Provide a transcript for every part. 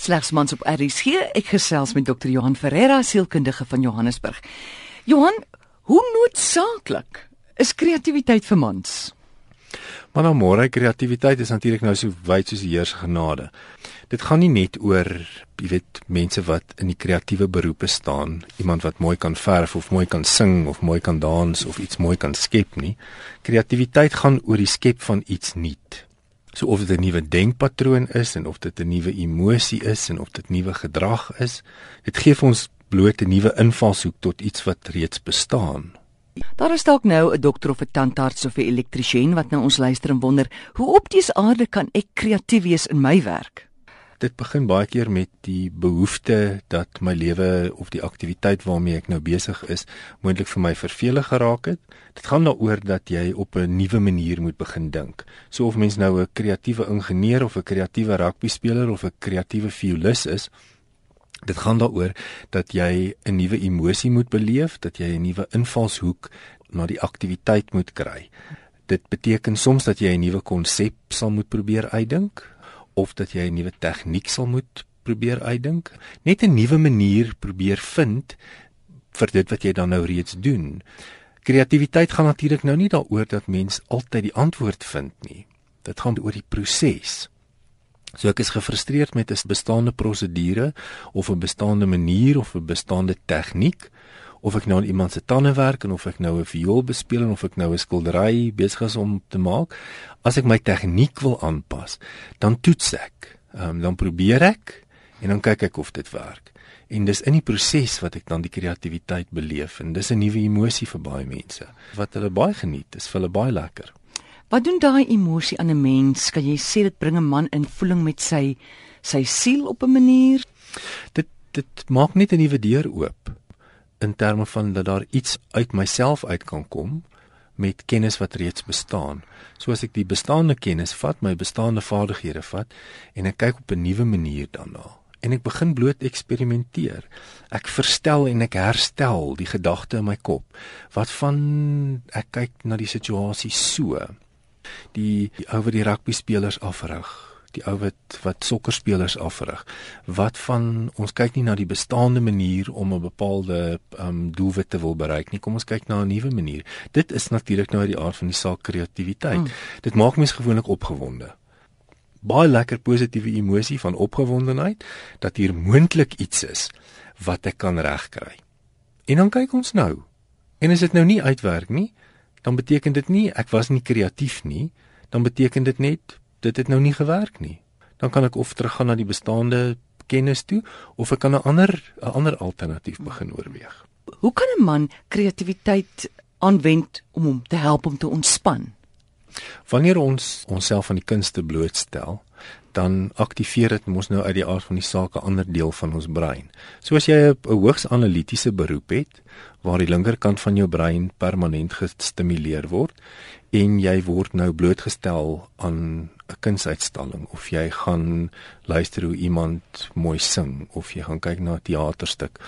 Slegs mans op RSG. Ek gesels met Dr. Johan Ferreira, sielkundige van Johannesburg. Johan, hoe noodsaaklik is kreatiwiteit vir mans? Maar nou môre kreatiwiteit is natuurlik nou so wyd soos die Here se genade. Dit gaan nie net oor, jy weet, mense wat in die kreatiewe beroepe staan, iemand wat mooi kan verf of mooi kan sing of mooi kan dans of iets mooi kan skep nie. Kreatiwiteit gaan oor die skep van iets nuuts. So of dit 'n nuwe denkpatroon is en of dit 'n nuwe emosie is en of dit nuwe gedrag is, dit gee vir ons bloot 'n nuwe invalshoek tot iets wat reeds bestaan. Daar is dalk nou 'n dokter of 'n tandarts of 'n elektriesien wat nou ons luister en wonder, hoe op dies aarde kan ek kreatief wees in my werk? Dit begin baie keer met die behoefte dat my lewe of die aktiwiteit waarmee ek nou besig is moontlik vir my vervelig geraak het. Dit gaan daaroor dat jy op 'n nuwe manier moet begin dink. So of mens nou 'n kreatiewe ingenieur of 'n kreatiewe rugbyspeler of 'n kreatiewe violis is, dit gaan daaroor dat jy 'n nuwe emosie moet beleef, dat jy 'n nuwe invalshoek na die aktiwiteit moet kry. Dit beteken soms dat jy 'n nuwe konsep sal moet probeer uitdink of dat jy 'n nuwe tegniek sal moet probeer uitdink, net 'n nuwe manier probeer vind vir dit wat jy dan nou reeds doen. Kreatiwiteit gaan natuurlik nou nie daaroor dat mens altyd die antwoord vind nie. Dit gaan oor die proses. So ek is gefrustreerd met 'n bestaande prosedure of 'n bestaande manier of 'n bestaande tegniek of ek nou aan iemand se tande werk en of ek nou 'n viool bespeel en of ek nou 'n skildery besig is om te maak, as ek my tegniek wil aanpas, dan toets ek. Ehm um, dan probeer ek en dan kyk ek of dit werk. En dis in die proses wat ek dan die kreatiwiteit beleef en dis 'n nuwe emosie vir baie mense wat hulle baie geniet. Dis vir hulle baie lekker. Wat doen daai emosie aan 'n mens? Kan jy sê dit bring 'n man in voeling met sy sy siel op 'n manier? Dit dit maak net 'n nuwe deur oop in terme van dat daar iets uit myself uit kan kom met kennis wat reeds bestaan. So as ek die bestaande kennis vat, my bestaande vaardighede vat en ek kyk op 'n nuwe manier daarna en ek begin bloot eksperimenteer. Ek verstel en ek herstel die gedagte in my kop. Wat van ek kyk na die situasie so. Die, die ou wat die rugby spelers afrig die ou wat wat sokkerspelers afrig. Wat van ons kyk nie na die bestaande manier om 'n bepaalde um doelwit te wil bereik nie. Kom ons kyk na 'n nuwe manier. Dit is natuurlik nou uit die aard van die saak kreatiwiteit. Mm. Dit maak mense gewoonlik opgewonde. Baie lekker positiewe emosie van opgewondenheid dat hier moontlik iets is wat ek kan regkry. En dan kyk ons nou. En as dit nou nie uitwerk nie, dan beteken dit nie ek was nie kreatief nie, dan beteken dit net dit het nou nie gewerk nie. Dan kan ek of teruggaan na die bestaande kennis toe of ek kan 'n ander 'n ander alternatief begin oorweeg. Hoe kan 'n man kreatiwiteit aanwend om hom te help om te ontspan? Wanneer ons onsself aan die kunste blootstel, dan aktiveer dit mos nou uit die aard van die saak 'n ander deel van ons brein. So as jy 'n hoogs analitiese beroep het waar die linkerkant van jou brein permanent gestimuleer word en jy word nou blootgestel aan 'n kunsuitstalling of jy gaan luister hoe iemand mooi sing of jy gaan kyk na 'n teaterstuk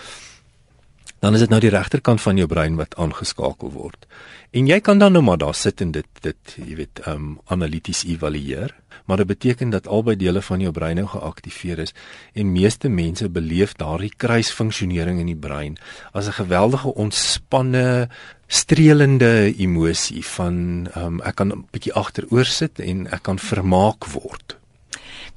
dan is dit nou die regterkant van jou brein wat aangeskakel word. En jy kan dan nou maar daar sit en dit dit jy weet um analities evalueer, maar dit beteken dat albei dele van jou brein nou geaktiveer is en meeste mense beleef daardie kruisfunksionering in die brein as 'n geweldige ontspanne streelende emosie van um ek kan 'n bietjie agteroor sit en ek kan vermaak word.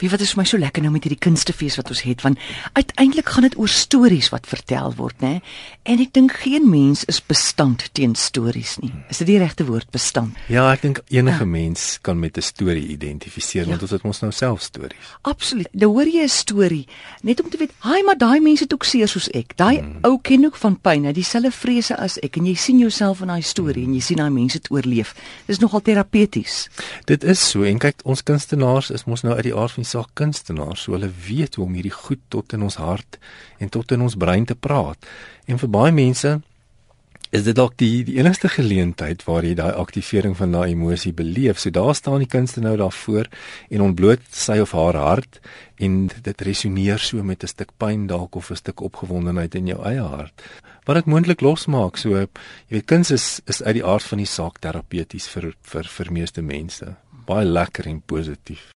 Wie wat is vir my so lekker nou met hierdie kunstefees wat ons het want uiteindelik gaan dit oor stories wat vertel word, né? En ek dink geen mens is bestand teen stories nie. Is dit die regte woord bestand? Ja, ek dink enige ja. mens kan met 'n storie identifiseer ja. want ons het ons nou self stories. Absoluut. Nou hoor jy 'n storie net om te weet, "Haai, maar daai mense het ook seer soos ek. Daai hmm. ou ken ook van pyn, hy dieselfde vrese as ek en jy sien jouself in daai storie hmm. en jy sien daai mense het oorleef. Dis nogal terapeuties." Dit is so en kyk, ons kunstenaars is mos nou uit die aard van die saak kunstenaars, so hulle weet hoe om hierdie goed tot in ons hart en tot in ons brein te praat. En vir baie mense is dit dalk die die enigste geleentheid waar jy daai aktivering van daai emosie beleef. So daar staan die kunstenaar daarvoor en ontbloot sy of haar hart en dit resoneer so met 'n stuk pyn dalk of 'n stuk opgewondenheid in jou eie hart. Wat dit moontlik losmaak. So jy weet kuns is is uit die aard van die saak terapeuties vir vir vir meeste mense. Baie lekker en positief.